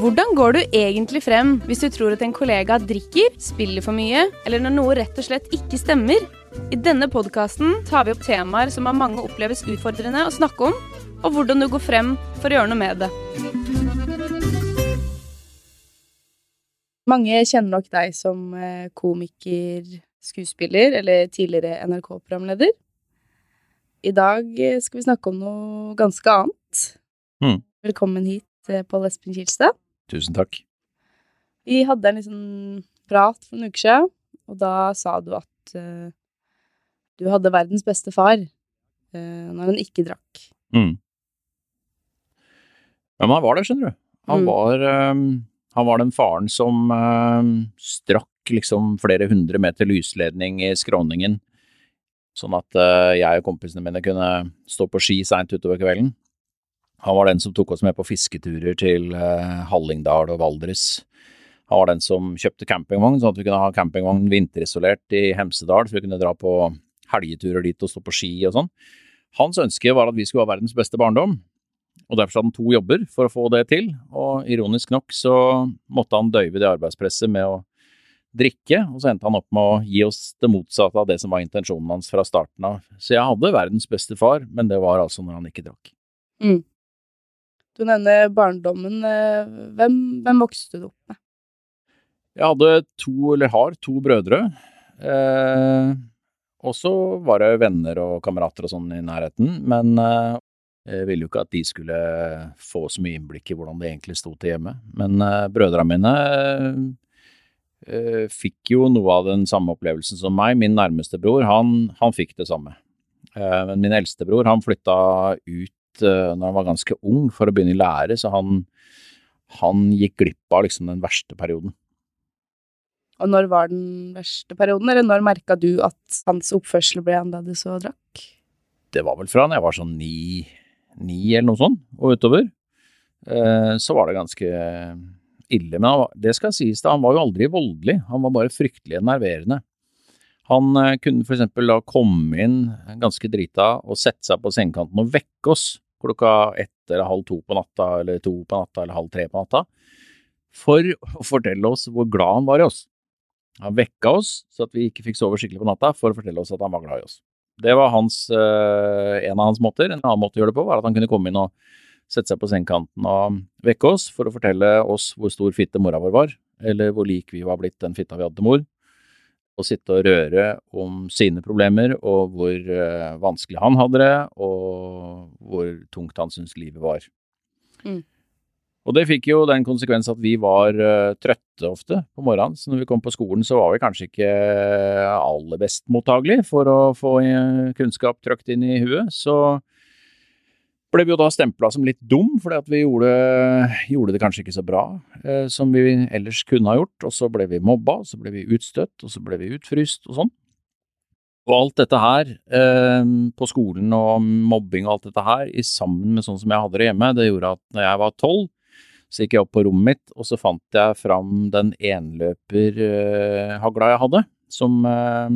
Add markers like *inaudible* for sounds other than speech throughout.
Hvordan går du egentlig frem hvis du tror at en kollega drikker, spiller for mye, eller når noe rett og slett ikke stemmer? I denne podkasten tar vi opp temaer som av mange oppleves utfordrende å snakke om, og hvordan du går frem for å gjøre noe med det. Mange kjenner nok deg som eh, komiker, skuespiller eller tidligere NRK-programleder. I dag skal vi snakke om noe ganske annet. Mm. Velkommen hit, eh, Pål Espen Kilstad. Tusen takk. Vi hadde en liten prat for en uke siden, og da sa du at uh, du hadde verdens beste far uh, når han ikke drakk. Mm. Ja, men han var det, skjønner du. Han, Mm. var, um, han var den faren som um, strakk liksom flere hundre meter lysledning i skråningen, sånn at uh, jeg og kompisene mine kunne stå på ski seint utover kvelden. Han var den som tok oss med på fisketurer til øh, Hallingdal og Valdres. Han var den som kjøpte campingvogn, sånn at vi kunne ha campingvogn vinterisolert i Hemsedal, så vi kunne dra på helgeturer dit og stå på ski og sånn. Hans ønske var at vi skulle ha verdens beste barndom, og derfor hadde han to jobber for å få det til, og ironisk nok så måtte han døyve det arbeidspresset med å drikke, og så endte han opp med å gi oss det motsatte av det som var intensjonen hans fra starten av. Så jeg hadde verdens beste far, men det var altså når han ikke drakk. Du nevner barndommen. eh, Hvem, hvem vokste du opp med? Jeg hadde to, eller har to brødre, eh, og så var det venner og kamerater og sånn i nærheten, men eh, jeg ville jo ikke at de skulle få så mye innblikk i hvordan det egentlig sto til hjemme. Men eh, brødrene mine eh, fikk jo noe av den samme opplevelsen som meg. Min nærmeste bror, han, han fikk det samme. Eh, men min eldste bror, han flytta ut når han var ganske ung for å begynne i lære, så han, han gikk glipp av liksom den verste perioden. Og når var den verste perioden, eller når merka du at hans oppførsel ble annerledes og drakk? det var vel fra da jeg var sånn ni, ni eller noe sånt, og utover, eh, så var det ganske ille. Men var- det skal sies da, han var jo aldri voldelig, han var bare fryktelig enerverende. Han eh, kunne eksempel da komme inn ganske drita og sette seg på sengekanten og vekke oss klokka ett eller halv to på natta, eller to på natta, eller halv tre på natta, for å fortelle oss hvor glad han var i oss. Han vekka oss så at vi ikke fikk sove skikkelig på natta, for å fortelle oss at han var glad i oss. Det var hans, eh, en av hans måter. En annen måte å gjøre det på var at han kunne komme inn og sette seg på sengekanten og vekke oss for å fortelle oss hvor stor fitte mora vår var, eller hvor lik vi var blitt den fitta vi hadde til mor. Og sitte og røre om sine problemer, og hvor eh, vanskelig han hadde det, og hvor tungt han syntes livet var. Mm. Og det fikk jo den konsekvens at vi var uh, trøtte ofte på morgenen, så når vi kom på skolen så var vi kanskje ikke aller best mottagelig for å få uh, kunnskap trøkt inn i huet, så ble vi jo da stempla som litt dum, fordi at vi gjorde, gjorde det kanskje ikke så bra eh, som vi ellers kunne ha gjort, og så ble vi mobba, og så ble vi utstøtt, og så ble vi utfryst og sånn. Og alt dette her, eh, på skolen og mobbing og alt dette her, i sammen med sånn som jeg hadde det hjemme, det gjorde at når jeg var tolv, så gikk jeg opp på rommet mitt, og så fant jeg fram den enløperhagla jeg hadde, som, eh,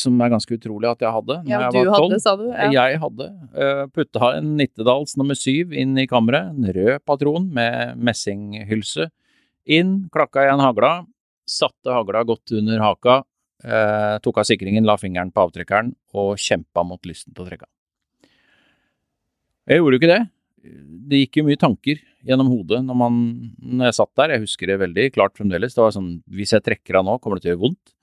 som er ganske utrolig at jeg hadde Ja, jeg du hadde, sa du? Ja. Jeg hadde uh, putta en Nittedals nummer syv inn i kammeret, en rød patron med messinghylse. Inn, klakka igjen hagla, satte hagla godt under haka, eh, tok av sikringen, la fingeren på avtrekkeren og kjempa mot lysten til å trekke av. Jeg gjorde jo ikke det. Det gikk jo mye tanker gjennom hodet når, man, når jeg satt der. Jeg husker det veldig klart fremdeles. Det var sånn, hvis jeg trekker av nå, kommer det til å gjøre vondt.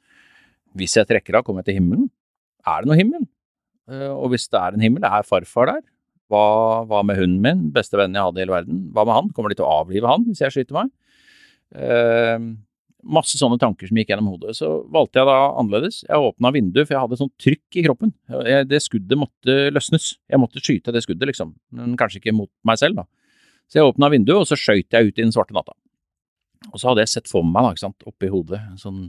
Hvis jeg trekker av, kommer jeg til himmelen. Er det noe himmel? Eh, Og hvis det er en himmel, er farfar der? Hva, hva med hunden min, beste vennen jeg hadde i hele verden? Hva med han? Kommer de til å avlive han hvis jeg skyter meg? Eh, masse sånne tanker som gikk gjennom hodet. Så valgte jeg da annerledes. Jeg åpna vinduet, for jeg hadde sånn trykk i kroppen. Jeg, det skuddet måtte løsnes. Jeg måtte skyte det skuddet, liksom. Men kanskje ikke mot meg selv, da. Så jeg åpna vinduet, og så skøyt jeg ut i den svarte natta. Og så hadde jeg sett for meg, da, ikke sant, oppi hodet, sånn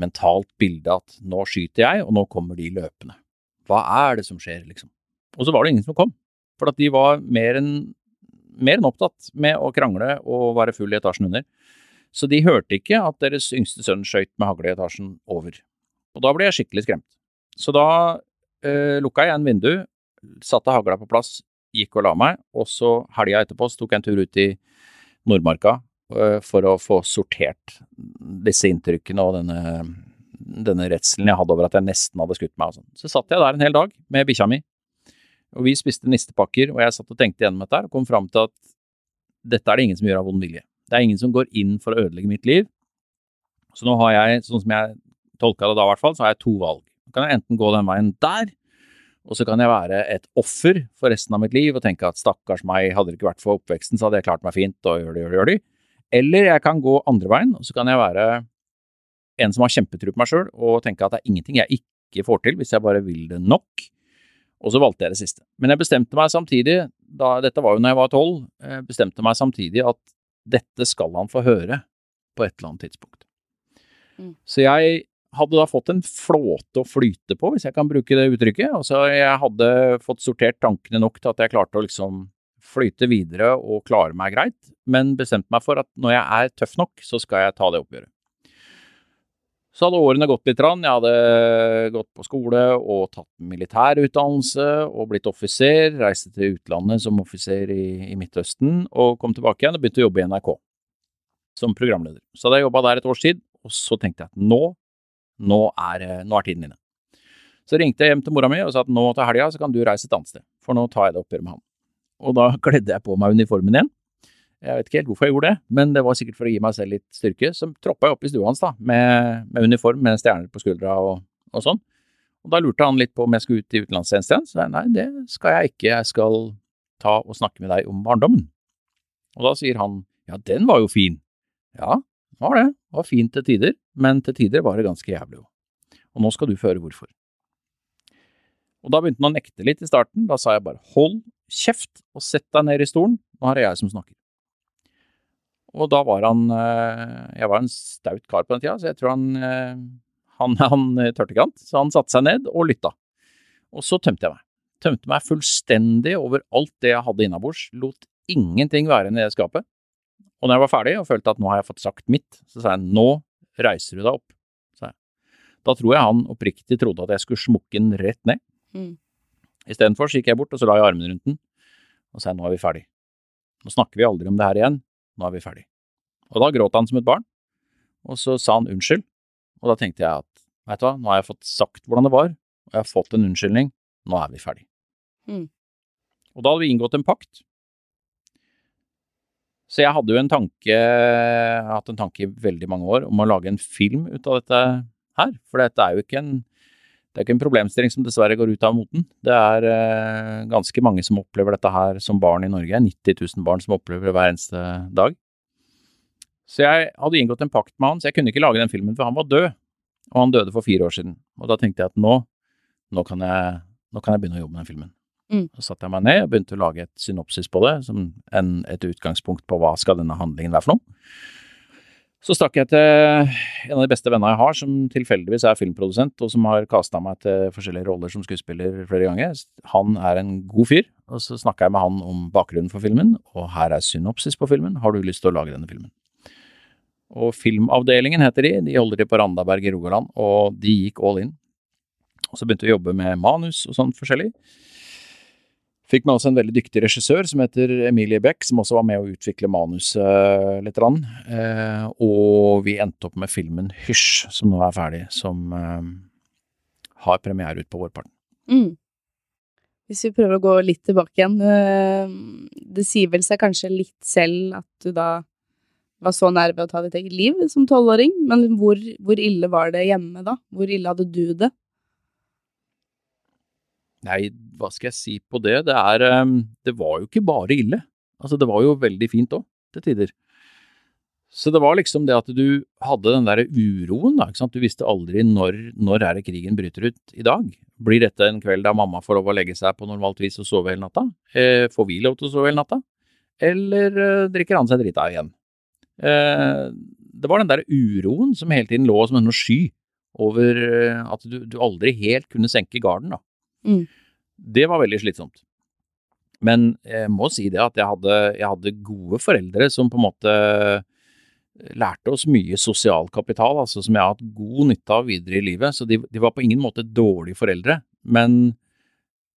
mentalt bilde at nå skyter jeg, og nå kommer de løpende. Hva er det som skjer, liksom? Og så var det ingen som kom. For at de var mer enn enn opptatt med å krangle og være full i etasjen under. Så de hørte ikke at deres yngste sønn skøyt med hagle i etasjen over. Og da ble jeg skikkelig skremt. Så da øh, lukka jeg igjen vindu, satte hagla på plass, gikk og la meg, og så helga etterpå så tok jeg en tur ut i Nordmarka for å få sortert disse inntrykkene og denne, denne redselen jeg hadde over at jeg nesten hadde skutt meg og sånn. Så satt jeg der en hel dag med bikkja mi, og vi spiste nistepakker, og jeg satt og tenkte gjennom dette og kom fram til at dette er det ingen som gjør av vond vilje. Det er ingen som går inn for å ødelegge mitt liv. Så nå har jeg, sånn som jeg tolka det da i hvert fall, så har jeg to valg. Nå kan jeg enten gå den veien der, og så kan jeg være et offer for resten av mitt liv og tenke at stakkars meg, hadde det ikke vært for oppveksten, så hadde jeg klart meg fint og gjør det, gjør det, gjør det. Eller jeg kan gå andre veien, og så kan jeg være en som har kjempetro på meg sjøl og tenke at det er ingenting jeg ikke får til hvis jeg bare vil det nok. Og så valgte jeg det siste. Men jeg bestemte meg samtidig, da, dette var jo når jeg var tolv, bestemte meg samtidig at dette skal han få høre på et eller annet tidspunkt. Mm. Så jeg hadde da fått en flåte å flyte på, hvis jeg kan bruke det uttrykket. Altså, jeg hadde fått sortert tankene nok til at jeg klarte å liksom flyte videre og klare meg greit, men bestemte meg for at når jeg er tøff nok, så skal jeg ta det oppgjøret. Så hadde årene gått litt. Jeg hadde gått på skole og tatt militærutdannelse og blitt offiser. Reiste til utlandet som offiser i, i, Midtøsten og kom tilbake igjen og begynte å jobbe i NRK som programleder. Så hadde jeg jobba der et års tid, og så tenkte jeg at nå, nå er, nå er tiden inne. Så ringte jeg hjem til mora mi og sa at nå til helga så kan du reise et annet sted, for nå tar jeg det oppgjøret med han. Og da *laughs* kledde jeg på meg uniformen igjen jeg vet ikke helt hvorfor jeg gjorde det, men det var sikkert for å gi meg selv litt styrke. Så troppa jeg opp i stua hans da, med, med uniform med stjerner på skuldra og, og, sånn. Og da lurte han litt på om jeg skulle ut i utenlandstjeneste igjen. Så jeg nei, det skal jeg ikke, jeg skal ta og snakke med deg om barndommen. Og da sier han ja, den var jo fin. Ja, det var det. Det var fint til tider, men til tider var det ganske jævlig òg. Og nå skal du føre hvorfor. Og da begynte han å nekte litt i starten. Da sa jeg bare hold kjeft og sett deg ned i stolen, nå er det jeg som snakker. Og da var han eh, Jeg var en staut kar på den tida, så jeg tror han, eh, han, han tørte ikke annet. Så han satte seg ned og lytta. Og så tømte jeg meg. Tømte meg fullstendig over alt det jeg hadde innabords. Lot ingenting være i det skapet. Og når jeg var ferdig og følte at nå har jeg fått sagt mitt, så sa jeg nå reiser du deg opp. Da tror jeg han oppriktig trodde at jeg skulle smukke den rett ned. Mm. Istedenfor gikk jeg bort og så la jeg armen rundt den og sa nå er vi ferdig. Nå snakker vi aldri om det her igjen nå er vi ferdig. Og da gråt han som et barn, og så sa han unnskyld, og da tenkte jeg at vet du hva, nå har jeg fått sagt hvordan det var, og jeg har fått en unnskyldning, nå er vi ferdig. Mm. Og da hadde vi inngått en pakt. Så jeg hadde jo en tanke, jeg har hatt en tanke i veldig mange år om å lage en film ut av dette her, for dette er jo ikke en det er ikke en problemstilling som dessverre går ut av moten. Det er eh, ganske mange som opplever dette her som barn i Norge. 90 000 barn som opplever det hver eneste dag. Så jeg hadde inngått en pakt med han, så jeg kunne ikke lage den filmen, for han var død. Og han døde for fire år siden. Og da tenkte jeg at nå, nå, kan, jeg, nå kan jeg begynne å jobbe med den filmen. Mm. Så satte jeg meg ned og begynte å lage et synopsis på det, som en, et utgangspunkt på hva skal denne handlingen være for noe. Så stakk jeg til en av de beste vennene jeg har, som tilfeldigvis er filmprodusent, og som har kasta meg til forskjellige roller som skuespiller flere ganger. Han er en god fyr, og så snakka jeg med han om bakgrunnen for filmen, og her er synopsis på filmen, har du lyst til å lage denne filmen? Og Filmavdelingen heter de, de holder til på Randaberg i Rogaland, og de gikk all in. Og så begynte vi å jobbe med manus og sånn forskjellig. Fikk med oss en veldig dyktig regissør som heter Emilie Beck, som også var med å utvikle manuset uh, litt. Uh, og vi endte opp med filmen Hysj, som nå er ferdig, som uh, har premiere ut på vårparten. Mm. Hvis vi prøver å gå litt tilbake igjen, det sier vel seg kanskje litt selv at du da var så nær ved å ta ditt eget liv som tolvåring, men hvor, hvor ille var det hjemme da? Hvor ille hadde du det? Nei, hva skal jeg si på det? Det er ehm, Det var jo ikke bare ille. Altså, det var jo veldig fint òg, til tider. Så det var liksom det at du hadde den der uroen, da, ikke sant. Du visste aldri når, når er det krigen bryter ut i dag. Blir dette en kveld da mamma får lov å legge seg på normalt vis og sove hele natta? Eh, får vi lov til å sove hele natta? Eller eh, drikker han seg drita igjen? Eh, det var den der uroen som hele tiden lå som en sky over eh, at du, du aldri helt kunne senke garden, da. Mm. Det var veldig slitsomt. Men jeg må si det at jeg hadde, jeg hadde, gode foreldre som på en måte lærte oss mye sosial kapital, altså som jeg har hatt god nytte av videre i livet. Så de, de var på ingen måte dårlige foreldre, men,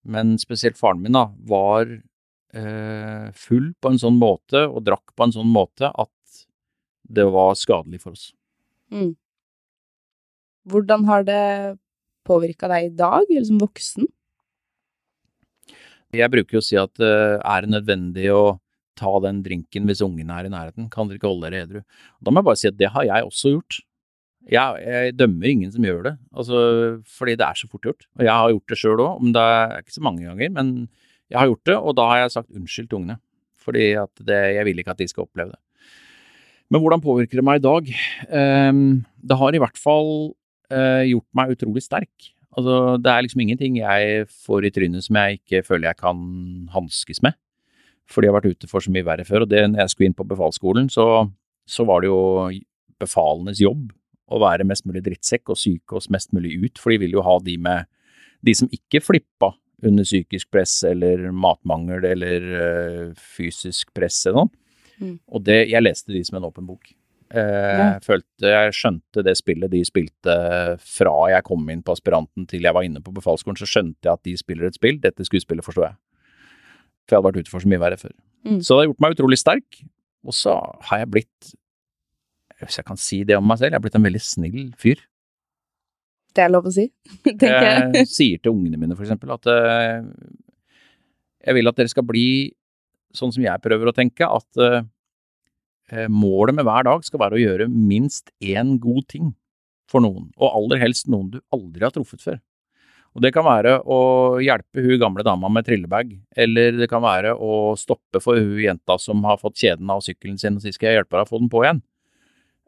men, spesielt faren min da, var eh, full på en sånn måte og drakk på en sånn måte at det var skadelig for oss. Mm. Hvordan har det påvirka deg i dag, eller som voksen? Jeg bruker jo å si at er det nødvendig å ta den drinken hvis ungene er i nærheten, kan dere ikke holde dere edru. Da må jeg bare si at det har jeg også gjort. Jeg, jeg dømmer ingen som gjør det, altså, fordi det er så fort gjort. Og jeg har gjort det sjøl òg, det er ikke så mange ganger. Men jeg har gjort det, og da har jeg sagt unnskyld til ungene. Fordi det, jeg vil ikke at de skal oppleve det. Men hvordan påvirker det meg i dag? Um, det har i hvert fall uh, gjort meg utrolig sterk. Altså, det er liksom ingenting jeg får i trynet som jeg ikke føler jeg kan hanskes med. Fordi jeg har vært ute for så mye verre før. Og det, når jeg skulle inn på befalsskolen, så, så var det jo befalenes jobb å være mest mulig drittsekk og psyke oss mest mulig ut, for de vil jo ha de med de som ikke flippa under psykisk press eller matmangel eller uh, fysisk press eller noe. Mm. Og det, jeg leste de som en åpen bok. Eh, jeg følte jeg skjønte det spillet de spilte fra jeg kom inn på aspiranten til jeg var inne på befalsskolen, så skjønte jeg at de spiller et spill. Dette skuespillet forstår jeg. For jeg hadde vært ute for så mye verre før. Mm. Så det har gjort meg utrolig sterk. Og så har jeg blitt, hvis jeg kan si det om meg selv, jeg har blitt en veldig snill fyr. Det er lov å si, *laughs* tenker jeg. Jeg sier til ungene mine for eksempel at uh, jeg vil at dere skal bli sånn som jeg prøver å tenke, at Eh, målet med hver dag skal være å gjøre minst én god ting for noen, og aller helst noen du aldri har truffet før. Og Det kan være å hjelpe hun gamle dama med trillebag, eller det kan være å stoppe for hun jenta som har fått kjeden av sykkelen sin og si skal jeg hjelpe deg å få den på igjen.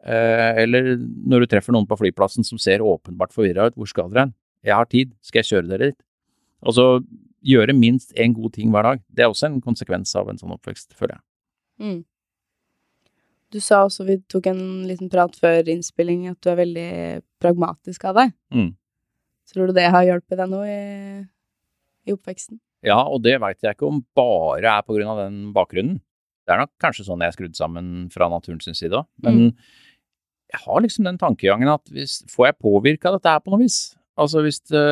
Eh, eller når du treffer noen på flyplassen som ser åpenbart forvirra ut, hvor skal dere hen? Jeg har tid, skal jeg kjøre dere dit? Altså gjøre minst én god ting hver dag. Det er også en konsekvens av en sånn oppvekst, føler jeg. Mm. Du sa også, vi tok en liten prat før innspilling, at du er veldig pragmatisk av deg. Mm. Tror du det har hjulpet deg noe i, i oppveksten? Ja, og det veit jeg ikke om bare er på grunn av den bakgrunnen. Det er nok kanskje sånn jeg er skrudd sammen fra naturens side òg. Men mm. jeg har liksom den tankegangen at hvis, får jeg påvirka dette her på noe vis? Altså hvis det,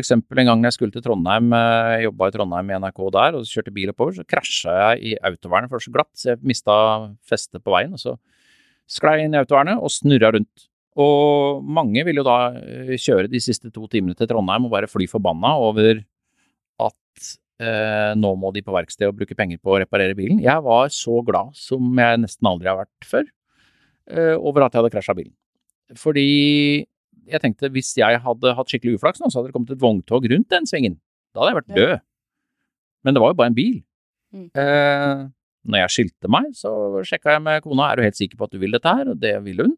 eksempel en gang jeg skulle til Trondheim, jeg eh, jobba i Trondheim i NRK der, og kjørte bil oppover, så krasja jeg i autovernet, for det var så glatt, så jeg mista festet på veien. og Så sklei jeg inn i autovernet og snurra rundt. Og mange vil jo da eh, kjøre de siste to timene til Trondheim og bare fly forbanna over at eh, nå må de på verksted og bruke penger på å reparere bilen. Jeg var så glad som jeg nesten aldri har vært før eh, over at jeg hadde krasja bilen. Fordi jeg tenkte hvis jeg hadde hatt skikkelig uflaks nå, så hadde det kommet et vogntog rundt den svingen. Da hadde jeg vært død. Men det var jo bare en bil. Mm. Eh, når jeg skilte meg, så sjekka jeg med kona er du helt sikker på at du vil dette her, og det vil hun.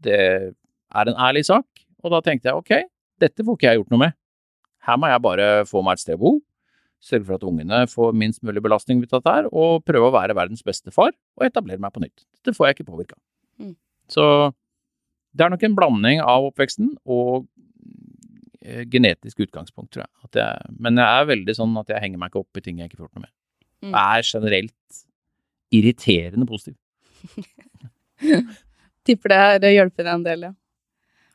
Det er en ærlig sak, og da tenkte jeg ok, dette får ikke jeg gjort noe med. Her må jeg bare få meg et sted å bo, sørge for at ungene får minst mulig belastning ut av dette her, og prøve å være verdens beste far og etablere meg på nytt. Dette får jeg ikke påvirka. Mm. Så det er nok en blanding av oppveksten og eh, genetisk utgangspunkt, tror jeg. jeg. Men jeg er veldig sånn at jeg henger meg ikke opp i ting jeg ikke får gjort noe med. Mm. Jeg er generelt irriterende positiv. *laughs* Tipper det har hjulpet deg en del, ja.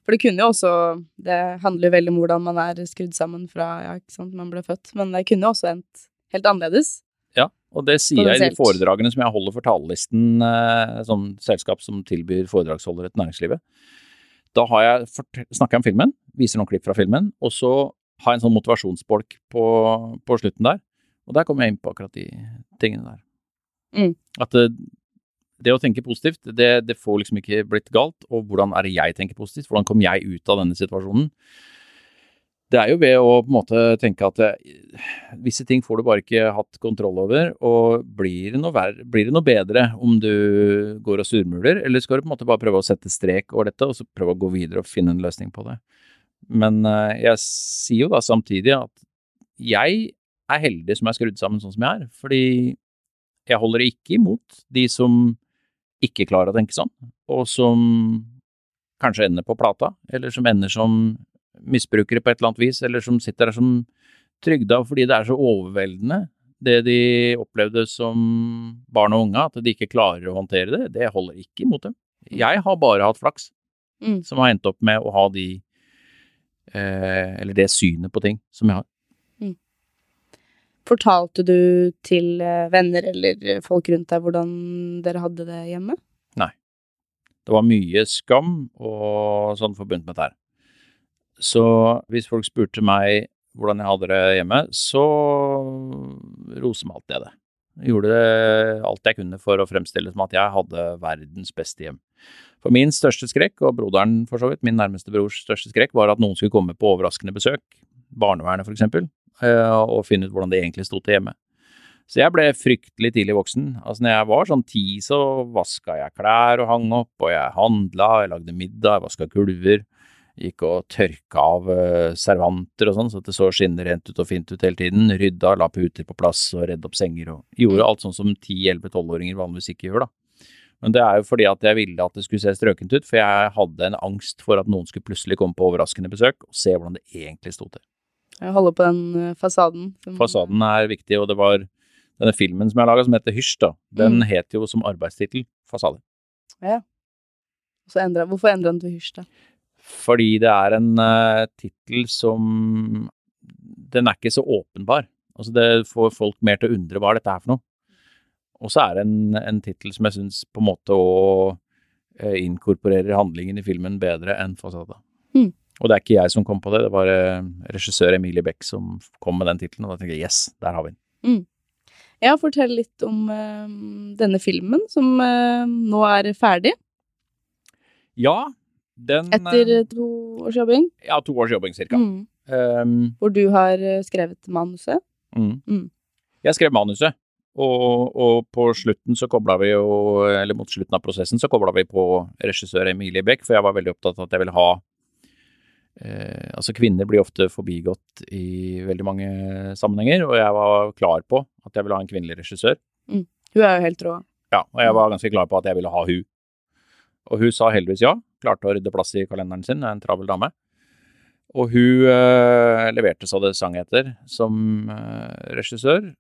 For det kunne jo også Det handler jo veldig om hvordan man er skrudd sammen fra ja, ikke sant, man ble født, men det kunne jo også endt helt annerledes. Og det sier jeg i de foredragene som jeg holder for talerlisten, eh, sånn selskap som tilbyr foredragsholdere til næringslivet. Da har jeg snakker jeg om filmen, viser noen klipp fra filmen, og så har jeg en sånn motivasjonsbolk på, på slutten der. Og der kommer jeg inn på akkurat de tingene der. Mm. At det, det, å tenke positivt, det, det, får liksom ikke blitt galt. Og hvordan er det jeg tenker positivt? Hvordan kom jeg ut av denne situasjonen? Det er jo ved å på en måte tenke at eh, visse ting får du bare ikke hatt kontroll over, og blir det noe, verre, blir det noe bedre om du går og surmuler, eller skal du på en måte bare prøve å sette strek over dette, og så prøve å gå videre og finne en løsning på det. Men uh, jeg sier jo da samtidig at jeg er heldig som er skrudd sammen sånn som jeg er, fordi jeg holder ikke imot de som ikke klarer å tenke sånn, og som kanskje ender på plata, eller som ender som misbrukere på et eller annet vis, eller som sitter der som trygda fordi det er så overveldende, det de opplevde som barn og unge, at de ikke klarer å håndtere det, det holder ikke imot dem. Jeg har bare hatt flaks, mm. som har endt opp med å ha de eh, Eller det synet på ting som jeg har. Mm. Fortalte du til eh, venner eller folk rundt deg hvordan dere hadde det hjemme? Nei. Det var mye skam og sånn forbundet med dette her. Så hvis folk spurte meg hvordan jeg hadde det hjemme, så rosemalte jeg det. Jeg gjorde alt jeg kunne for å fremstille det som at jeg hadde verdens beste hjem. For min største skrekk, og broderen for så vidt, min nærmeste brors største skrekk, var at noen skulle komme på overraskende besøk, barnevernet for eksempel, eh, og finne ut hvordan det egentlig sto til hjemme. Så jeg ble fryktelig tidlig voksen. Altså når jeg var sånn ti, så vaska jeg klær og hang opp, og jeg handla, jeg lagde middag, jeg vaska gulver. Gikk og tørka av uh, servanter og sånn, så det så skinnrent ut og fint ut hele tiden. Rydda, la puter på plass og redde opp senger og gjorde alt sånn som ti, elleve, tolvåringer vanligvis ikke gjør, da. Men det er jo fordi at jeg ville at det skulle se strøkent ut, for jeg hadde en angst for at noen skulle plutselig komme på overraskende besøk og se hvordan det egentlig sto til. Jeg holder på den eh, fasaden. Fasaden er viktig, og det var denne filmen som jeg laga, som heter Hysj, da, den Mm. het jo som arbeidstittel Fasade. Ja. Så endret, hvorfor endra den til hysj, da? Fordi det er en uh, tittel som Den er ikke så åpenbar. Altså det får folk mer til å undre hva dette er for noe. Og så er det en, en tittel som jeg syns på en måte å eh, inkorporerer handlingen i filmen bedre enn Fasade. Mm. Og det er ikke jeg som kom på det, det var regissør Emilie Beck som kom med den tittelen, og da tenkte jeg yes, der har vi den. Ja, fortell litt om uh, denne filmen, som uh, nå er ferdig. Ja, den Etter eh, eh, to års jobbing. Ja, to års jobbing cirka. Mm. Um, Hvor du har eh, skrevet manuset. Mm. Mm. Jeg skrev manuset, og, og på slutten så kobla vi jo, eller mot slutten av prosessen, så kobla vi på regissør Emilie Beck, for jeg var veldig opptatt av at jeg ville ha eh, Altså, kvinner blir ofte forbigått i veldig mange sammenhenger, og jeg var klar på at jeg ville ha en kvinnelig regissør. Hun er jo helt rå. Ja, og jeg var ganske klar på at jeg ville ha hun. Og hun sa heldigvis ja, klarte å rydde plass i kalenderen sin, en travel dame. Og hun eh, leverte så det sang etter som eh, regissør.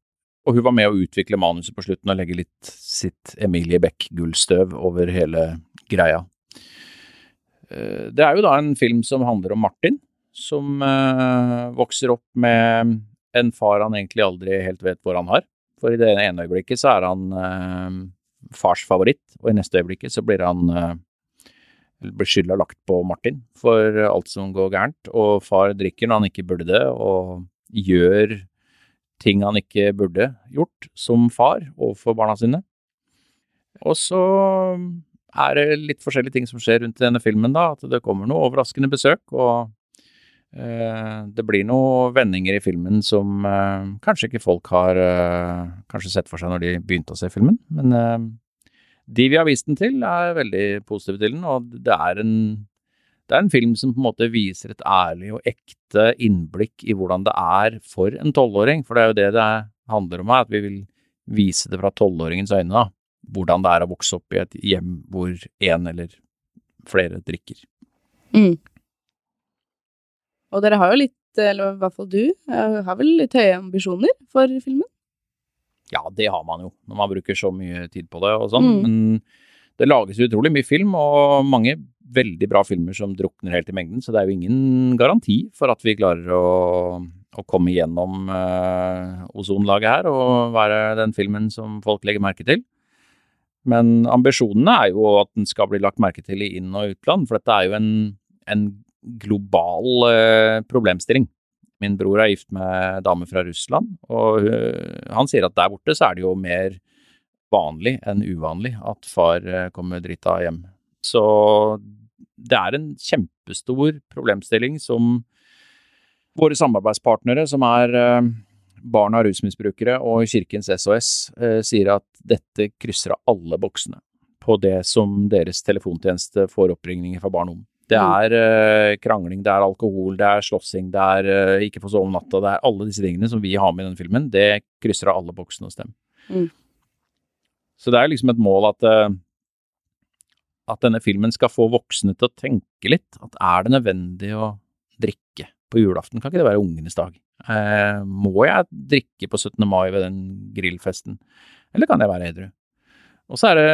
Og hun var med å utvikle manuset på slutten og legge litt sitt Emilie Beck-gullstøv over hele greia. Eh, det er jo da en film som handler om Martin, som eh, vokser opp med en far han egentlig aldri helt vet hvor han har. For i det ene øyeblikket så er han eh, fars favoritt, og i neste øyeblikket så blir han eh, blir skylda lagt på Martin for alt som går gærent, og far drikker når han ikke burde det, og gjør ting han ikke burde gjort som far overfor barna sine. Og så er det litt forskjellige ting som skjer rundt denne filmen, da, at det kommer noe overraskende besøk, og eh, det blir noen vendinger i filmen som eh, kanskje ikke folk har eh, kanskje sett for seg når de begynte å se filmen, men eh, de vi har vist den til, er veldig positive til den, og det er en, det er en film som på en måte viser et ærlig og ekte innblikk i hvordan det er for en tolvåring, for det er jo det det handler om her, at vi vil vise det fra tolvåringens øyne, da. Hvordan det er å vokse opp i et hjem hvor en eller flere drikker. Mm. Og dere har jo litt, eller i hvert fall du, eh, har vel litt høye ambisjoner for filmen? Ja, det har man jo, når man bruker så mye tid på det og sånn. Mm. Men det lages utrolig mye film, og mange veldig bra filmer som drukner helt i mengden, så det er jo ingen garanti for at vi klarer å, å komme gjennom eh, ozonlaget her og være den filmen som folk legger merke til. Men ambisjonene er jo at den skal bli lagt merke til i inn- og utland, for dette er jo en, en global eh, problemstilling. Min bror er gift med dame fra Russland, og øh, han sier at der borte så er det jo mer vanlig enn uvanlig at far øh, kommer drita hjem. Så det er en kjempestor problemstilling som våre samarbeidspartnere, som er øh, barn av rusmisbrukere og Kirkens SOS, sier at dette krysser av alle boksene på det som deres telefontjeneste får oppringninger fra barn om. Det er eh, krangling, det er alkohol, det er slåssing, det er eh, ikke få sove om natta, det er alle disse tingene som vi har med i den filmen, det krysser av alle boksene hos dem. Mm. Så det er liksom et mål at eh, at denne filmen skal få voksne til å tenke litt. At er det nødvendig å drikke på julaften? Kan ikke det være ungenes dag? Eh, må jeg drikke på 17. mai ved den grillfesten, eller kan jeg være edru? Og så er det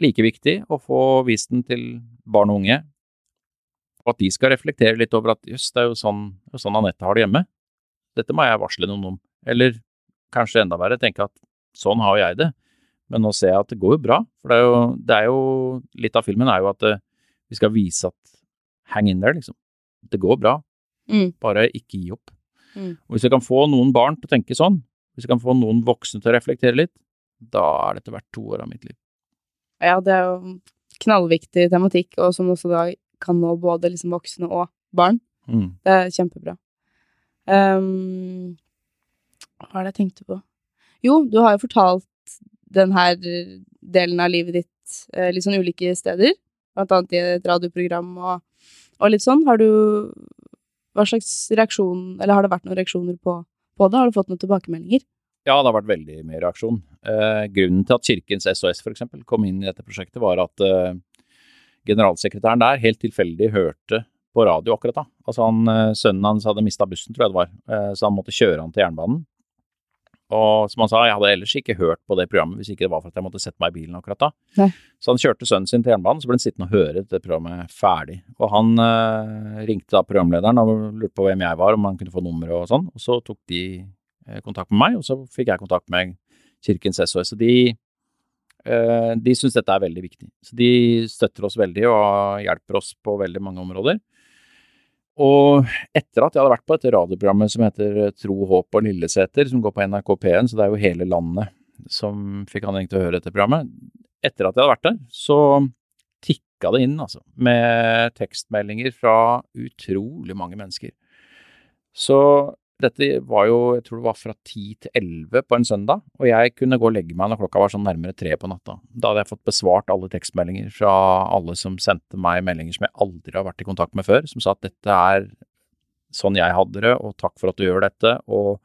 like viktig å få vist den til barn og unge, og at de skal reflektere litt over at jøss, det er jo sånn, det sånn Anette har det hjemme. Dette må jeg varsle noen om. Eller kanskje enda verre, tenke at sånn har jeg det. Men nå ser jeg at det går jo bra. For det er jo, det er jo Litt av filmen er jo at eh, vi skal vise at hang in there, liksom. Det går bra. Mm. Bare ikke gi opp. Mm. Og hvis vi kan få noen barn til å tenke sånn, hvis vi kan få noen voksne til å reflektere litt, da er dette verdt to år av mitt liv. Ja, det er jo knallviktig tematikk, og som også da kan nå både liksom voksne og barn. Mm. Det er kjempebra. Um, hva er det jeg tenkte på? Jo, du har jo fortalt den her delen av livet ditt eh, litt sånn ulike steder, blant annet i et radioprogram og, og litt sånn. Har du Hva slags reaksjon, eller har det vært noen reaksjoner på, på det? Har du fått noen tilbakemeldinger? Ja, det har vært veldig mye reaksjon. Eh, grunnen til at Kirkens SOS eksempel kom inn i dette prosjektet, var at eh, generalsekretæren der helt tilfeldig hørte på radio akkurat da. Altså han, eh, Sønnen hans hadde mista bussen, tror jeg det var, eh, så han måtte kjøre han til jernbanen. Og som han sa, jeg hadde ellers ikke hørt på det programmet hvis ikke det var for at jeg måtte sette meg i bilen akkurat da. Nei. Så han kjørte sønnen sin til jernbanen, så ble han sittende og høre det programmet ferdig. Og han eh, ringte da programlederen og lurte på hvem jeg var, om han kunne få nummeret og sånn. Og så tok de eh, kontakt med meg, og så fikk jeg kontakt med Kirkens SOS. Så de, de syns dette er veldig viktig. Så de støtter oss veldig og hjelper oss på veldig mange områder. Og etter at jeg hadde vært på dette radioprogrammet som heter Tro, håp og Lilleseter, som går på NRK P1, så det er jo hele landet som fikk anledning til å høre dette programmet. Etter at jeg hadde vært der, så tikka det inn, altså, med tekstmeldinger fra utrolig mange mennesker. Så dette var jo, jeg tror det var fra ti til elleve på en søndag, og jeg kunne gå og legge meg når klokka var sånn nærmere tre på natta. Da hadde jeg fått besvart alle tekstmeldinger fra alle som sendte meg meldinger som jeg aldri har vært i kontakt med før, som sa at dette er sånn jeg hadde det, og takk for at du gjør dette, og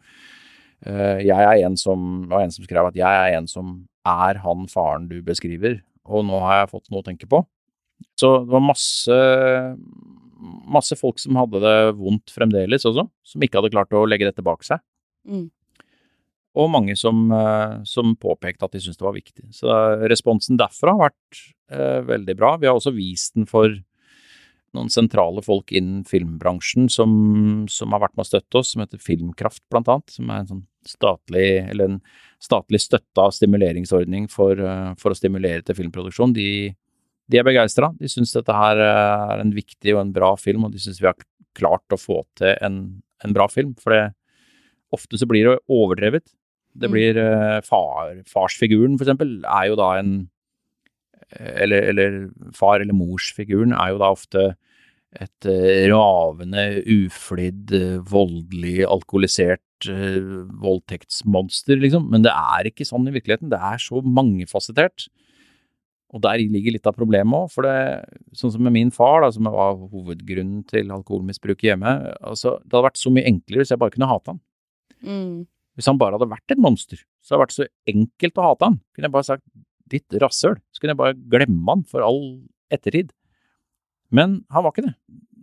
øh, jeg er en som, var en som skrev at jeg er en som er han faren du beskriver, og nå har jeg fått noe å tenke på. Så det var masse, masse folk som hadde det vondt fremdeles også, som ikke hadde klart å legge dette bak seg. Mm. Og mange som, eh, som påpekte at de syntes det var viktig. Så responsen derfra har vært eh, veldig bra. Vi har også vist den for noen sentrale folk innen filmbransjen som, som har vært med å støtte oss, som heter Filmkraft blant annet, som er en sånn statlig, eller en statlig støtta stimuleringsordning for, eh, for å stimulere til filmproduksjon. De, de er begeistra. De syns dette her eh, er en viktig og en bra film, og de syns vi har klart å få til en, en bra film. For det, ofte så blir det overdrevet. Det Mm. blir eh, far, Farsfiguren, for eksempel, er jo da en eh, eller, eller far- eller morsfiguren er jo da ofte et ravende, uflidd, voldelig, alkoholisert voldtektsmonster, liksom. Men det er ikke sånn i virkeligheten. Det er så mangefasettert. Og der ligger litt av problemet òg, for det, sånn som med min far, da, som var hovedgrunnen til alkoholmisbruk hjemme, altså, det hadde vært så mye enklere hvis jeg bare kunne hate han. Mm. Hvis han bare hadde vært et monster, så hadde det vært så enkelt å hate han. Kunne jeg bare sagt ditt rasshøl, så kunne jeg bare glemme han for all ettertid. Men han var ikke det.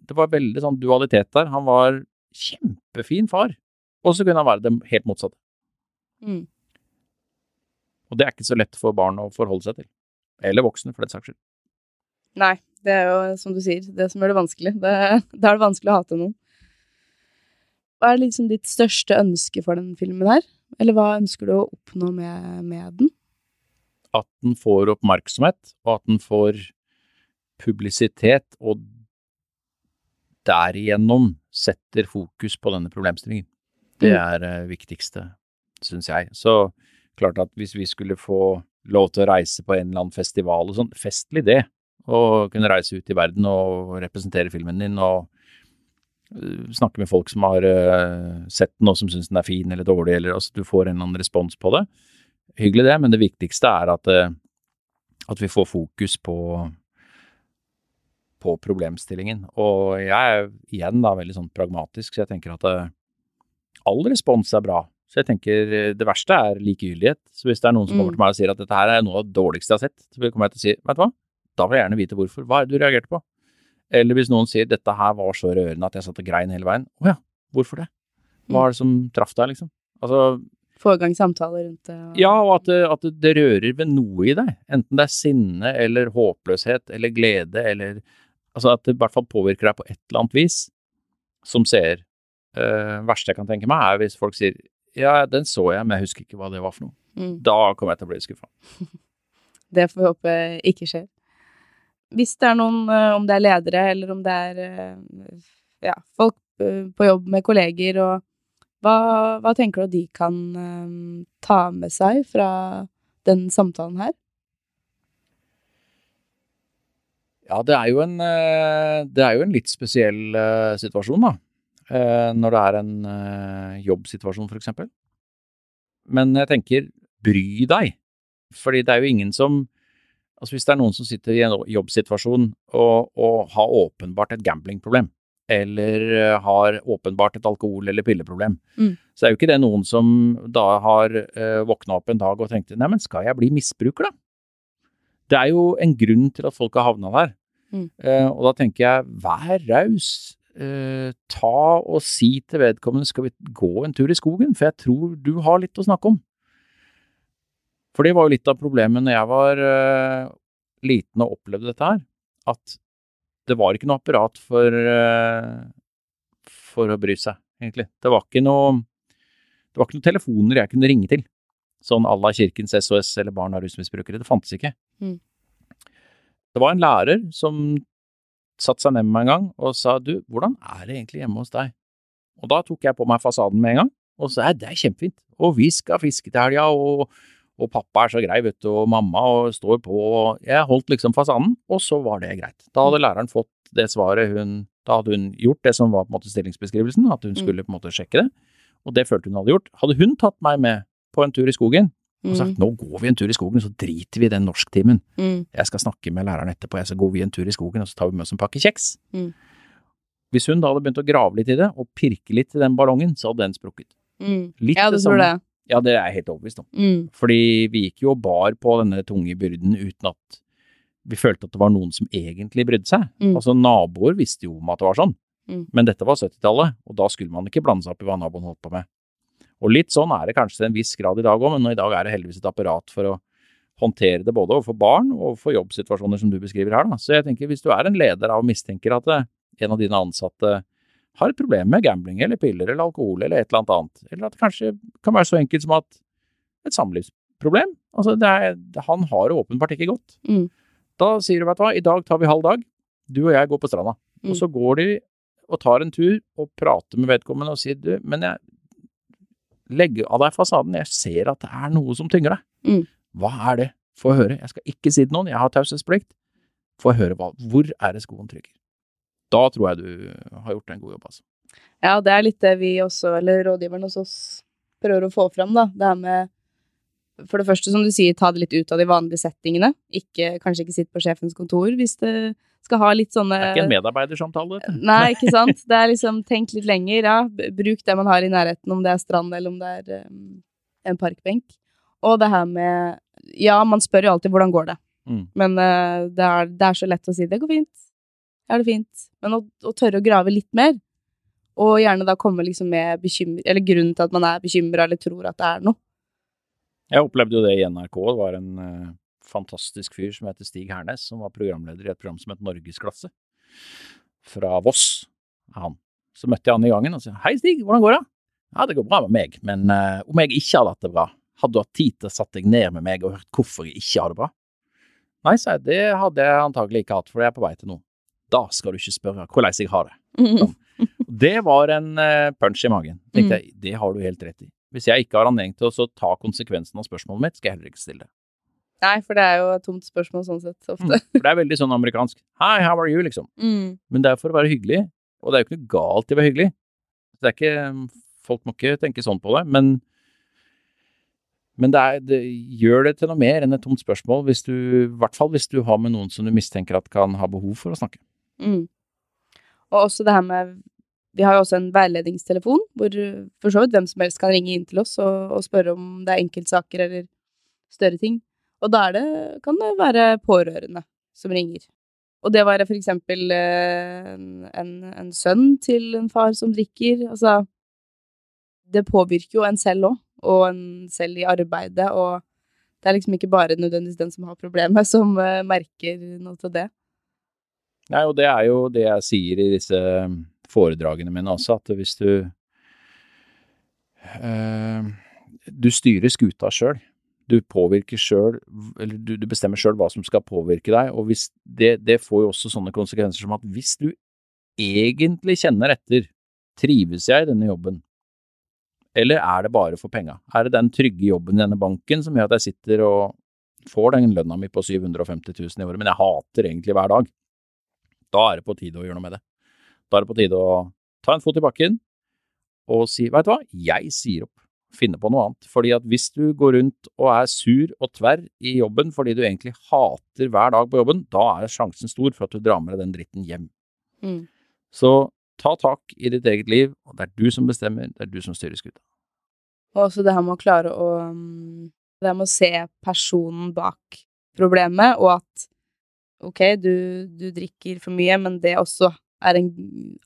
Det var veldig sånn dualitet der. Han var kjempefin far, og så kunne han være det helt motsatte. Mm. Og det er ikke så lett for barn å forholde seg til. Eller voksne, for den saks skyld. Nei, det er jo som du sier, det som gjør det vanskelig. Det, da er det vanskelig å hate noen. Hva er liksom ditt største ønske for den filmen her? Eller hva ønsker du å oppnå med, med den? At den får oppmerksomhet, og at den får publisitet, og derigjennom setter fokus på denne problemstillingen. Det Mm. er det viktigste, syns jeg. Så klart at hvis vi skulle få lov til å reise på en eller annen festival og sånn, festlig det. Å kunne reise ut i verden og representere filmen din og øh, snakke med folk som har øh, sett den og som syns den er fin eller dårlig, eller altså du får en eller annen respons på det. Hyggelig det, men det viktigste er at, øh, at vi får fokus på på problemstillingen. Og jeg er igjen da veldig sånn pragmatisk, så jeg tenker at all respons er bra. Så jeg tenker øh, det verste er likegyldighet. Så hvis det er noen som kommer Mm. til meg og sier at dette her er noe av det dårligste jeg har sett, så kommer jeg til å si vet du hva, da vil jeg gjerne vite hvorfor. Hva er det du reagerte på? Eller hvis noen sier dette her var så rørende at jeg satt og grein hele veien. Å ja, hvorfor det? Hva er det som traff deg, liksom? Altså, Få i gang samtaler rundt det? og- ja, og at det, at det- det rører ved noe i deg. Enten det er sinne eller håpløshet eller glede eller Altså at det i hvert fall påvirker deg på et eller annet vis som ser. Uh, verste jeg kan tenke meg, er hvis folk sier Ja, den så jeg, men jeg husker ikke hva det var for noe. Mm. Da kommer jeg til å bli skuffa. *laughs* Det får vi håpe ikke skjer. Hvis det er noen, eh, om det er ledere eller om det er eh, ja, folk eh, på jobb med kolleger, og hva, hva tenker du de kan ta med seg fra den samtalen her? Ja, det er jo en, det er jo en litt spesiell situasjon, da. Eh, Når det er en eh, jobbsituasjon, eksempel. Men jeg tenker, bry deg. Fordi det er jo ingen som Altså hvis det er noen som sitter i en jobbsituasjon og, og har åpenbart et gamblingproblem, eller eh, har åpenbart et alkohol- eller pilleproblem, Mm. så er jo ikke det noen som da har uh, våkna opp en dag og tenkte nei, men skal jeg bli misbruker, da? Det er jo en grunn til at folk har havna der. Mm. Eh, og da tenker jeg, vær raus. Eh, ta og si til vedkommende skal vi gå en tur i skogen, for jeg tror du har litt å snakke om. For det var jo litt av problemet når jeg var eh, liten og opplevde dette her, at det var ikke noe apparat for, eh, for å bry seg, egentlig. Det var ikke noe det var ikke noen telefoner jeg kunne ringe til, sånn à la Kirkens SOS eller Barn av rusmisbrukere. Det fantes ikke. Mm. Det var en lærer som satte seg ned med meg en gang og sa du, hvordan er det egentlig hjemme hos deg? Og da tok jeg på meg fasaden med en gang og sa det er kjempefint, og vi skal fiske til helga, og, og pappa er så grei, vet du, og mamma og står på, og jeg holdt liksom fasaden, og så var det greit. Da hadde læreren fått det svaret hun Da hadde hun gjort det som var på en måte stillingsbeskrivelsen, at hun Mm. skulle på en måte sjekke det, og det følte hun hadde gjort. Hadde hun tatt meg med på en tur i skogen og sagt nå går vi en tur i skogen, så driter vi i den norsktimen. Mm. Jeg skal snakke med læreren etterpå, jeg så går vi en tur i skogen, og så tar vi med oss en pakke kjeks. Mm. Hvis hun da hadde begynt å grave litt i det, og pirke litt i den ballongen, så hadde den sprukket. Mm. Litt Ja, du det tror det. Ja, det er jeg helt overbevist om. Mm. Fordi vi gikk jo og bar på denne tunge byrden uten at vi følte at det var noen som egentlig brydde seg. Mm. Altså naboer visste jo om at det var sånn, Mm. men dette var 70-tallet, og da skulle man ikke blande seg opp i hva naboen holdt på med. Og litt sånn er det kanskje til en viss grad i dag òg, men i dag er det heldigvis et apparat for å håndtere det både overfor barn og for jobbsituasjoner som du beskriver her. Da. Så jeg tenker hvis du er en leder av og mistenker at eh, en av dine ansatte har et problem med gambling eller piller eller alkohol eller et eller annet annet, eller at det kanskje kan være så enkelt som at et samlivsproblem, altså det er, han har det åpenbart ikke godt. Mm. Da sier du, vet du hva, i dag tar vi halv dag, du og jeg går på stranda. Mm. Og så går de og tar en tur og prater med vedkommende og sier du, men jeg legger av deg fasaden, jeg ser at det er noe som tynger deg. Mm. Hva er det? Få høre, jeg skal ikke si det noen, jeg har taushetsplikt. Få høre hva, hvor er det skoen trykker? Da tror jeg du har gjort en god jobb, altså. Ja, det er litt det vi også, eller rådgiveren hos oss, prøver å få fram, da. Det her med For det første, som du sier, ta det litt ut av de vanlige settingene. Ikke, kanskje ikke sitt på sjefens kontor hvis det skal ha litt sånne Det er ikke en medarbeidersamtale. Nei, ikke *laughs* sant. Det er liksom tenk litt lenger, ja. Bruk det man har i nærheten, om det er strand eller om det er um, en parkbenk. Og det her med Ja, man spør jo alltid hvordan går det, Mm. men uh, det, er, det er så lett å si det går fint. Er det fint? Men å, å tørre å grave litt mer, og gjerne da komme liksom med bekymring Eller grunnen til at man er bekymra eller tror at det er noe. Jeg opplevde jo det i NRK. Det var en uh, fantastisk fyr som heter Stig Hernes, som var programleder i et program som het Norgesklasse. Fra Voss, er han. Så møtte jeg han i gangen og sa hei Stig, hvordan går det? Ja, det går bra med meg, men uh, om jeg ikke hadde hatt det bra, hadde du hatt tid til å satt deg ned med meg og hørt hvorfor jeg ikke har det bra? Nei, sa jeg, det hadde jeg antagelig ikke hatt, for jeg er på vei til noe. Da skal du ikke spørre hvordan jeg har det. *laughs* Det var en eh, punch i magen. Tenkte jeg, det har du helt rett i. Hvis jeg ikke har anledning til å så ta konsekvensen av spørsmålet mitt, skal jeg heller ikke stille det. Nei, for det er jo et tomt spørsmål sånn sett, Mm. ofte. For det er veldig sånn amerikansk. Hi, how are you, liksom. Mm. Men det er for å være hyggelig, og det er jo ikke noe galt i å være hyggelig. Det er ikke, folk må ikke tenke sånn på det, men, men det, er, det gjør det til noe mer enn et tomt spørsmål, hvis du, i hvert fall hvis du har med noen som du mistenker at kan ha behov for å snakke. Mm. Og også det her med Vi har jo også en veiledningstelefon, hvor uh, for så vidt hvem som helst kan ringe inn til oss og, og spørre om det er enkeltsaker eller større ting. Og da det, kan det være pårørende som ringer. Og det være for eksempel eh, en, en, en sønn til en far som drikker. Altså Det påvirker jo en selv òg, og en selv i arbeidet, og det er liksom ikke bare nødvendigvis den som har problemet, som eh, merker noe til det. Nei, og det er jo det jeg sier i disse foredragene mine også, at hvis du eh, Du styrer skuta sjøl. Du påvirker sjøl, eller du, du bestemmer sjøl hva som skal påvirke deg, og det, det får jo også sånne konsekvenser som at hvis du egentlig kjenner etter, trives jeg i denne jobben, eller er det bare for penga? Er det den trygge jobben i denne banken som gjør at jeg sitter og får den lønna mi på 750 000 i året, men jeg hater egentlig hver dag? Da er det på tide å gjøre noe med det. Da er det på tide å ta en fot i bakken og si, veit du hva, jeg sier opp, finne på noe annet. Fordi at hvis du går rundt og er sur og tverr i jobben fordi du egentlig hater hver dag på jobben, da er sjansen stor for at du drar med deg den dritten hjem. Mm. Så ta tak i ditt eget liv, og det er du som bestemmer, det er du som styrer skuta. Og også det her med å klare å um, Det her med å se personen bak problemet, og at ok, du, du drikker for mye, men det også er en,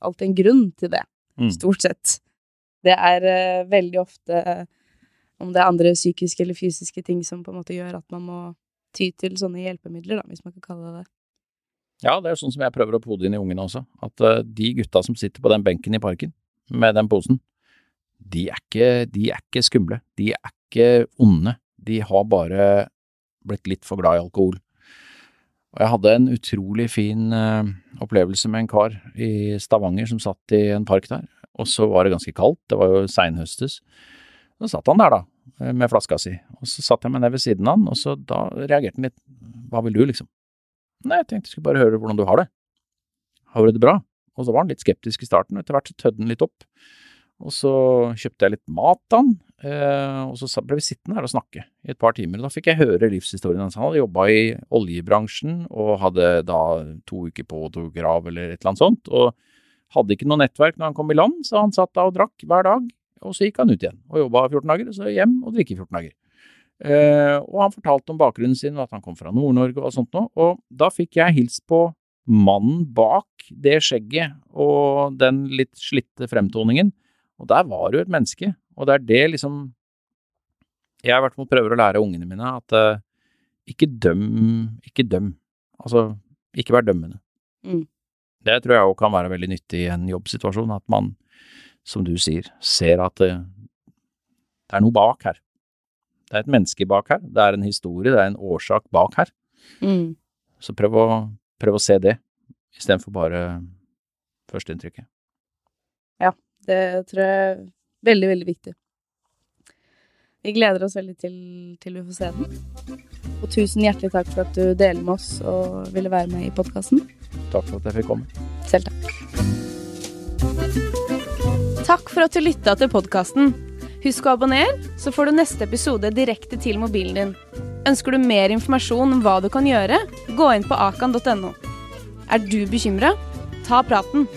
alltid en grunn til det. Mm. Stort sett. Det er uh, veldig ofte uh, om det er andre psykiske eller fysiske ting som på en måte gjør at man må ty til sånne hjelpemidler, da, hvis man kan kalle det det. Ja, det er sånn som jeg prøver å pode inn i ungene også, at uh, de gutta som sitter på den benken i parken med den posen, de er ikke, de er ikke skumle, de er ikke onde, de har bare blitt litt for glad i alkohol. Og jeg hadde en utrolig fin eh, opplevelse med en kar i Stavanger som satt i en park der, og så var det ganske kaldt, det var jo seinhøstes. Så satt han der da, eh, med flaska si, og så satt jeg meg ned ved siden av han, og så da reagerte han litt, hva vil du liksom? Nei, jeg tenkte jeg skulle bare høre hvordan du har det. Har du det bra? Og så var han litt skeptisk i starten, og etter hvert så tødde han litt opp. Og så kjøpte jeg litt mat da, eh, og så ble vi sittende her og snakke i et par timer. Da fikk jeg høre livshistorien hans. Han hadde jobba i oljebransjen og hadde da to uker på to uker eller et eller annet sånt, og hadde ikke noe nettverk når han kom i land, så han satt da og drakk hver dag, og så gikk han ut igjen og jobba 14 dager, og så hjem og drikke 14 dager. Eh, og han fortalte om bakgrunnen sin, og at han kom fra Nord-Norge og sånt noe, og da fikk jeg hilst på mannen bak det skjegget og den litt slitte fremtoningen, og der var du et menneske, og det er det liksom jeg i hvert fall prøver å lære ungene mine, at uh, ikke døm, ikke døm, altså ikke vær dømmende. Mm. Det tror jeg òg kan være veldig nyttig i en jobbsituasjon, at man, som du sier, ser at det, det er noe bak her. Det er et menneske bak her, det er en historie, det er en årsak bak her. Mm. Så prøv å, prøv å se det, istedenfor bare førsteinntrykket. Det tror jeg er veldig, veldig viktig. Vi gleder oss veldig til, til vi får se den. Og tusen hjertelig takk for at du deler med oss og ville være med i podkasten. Takk for at jeg fikk komme. Selv takk. Takk for at du lytta til podkasten. Husk å abonnere, så får du neste episode direkte til mobilen din. Ønsker du mer informasjon om hva du kan gjøre, gå inn på akan.no. Er du bekymra? Ta praten.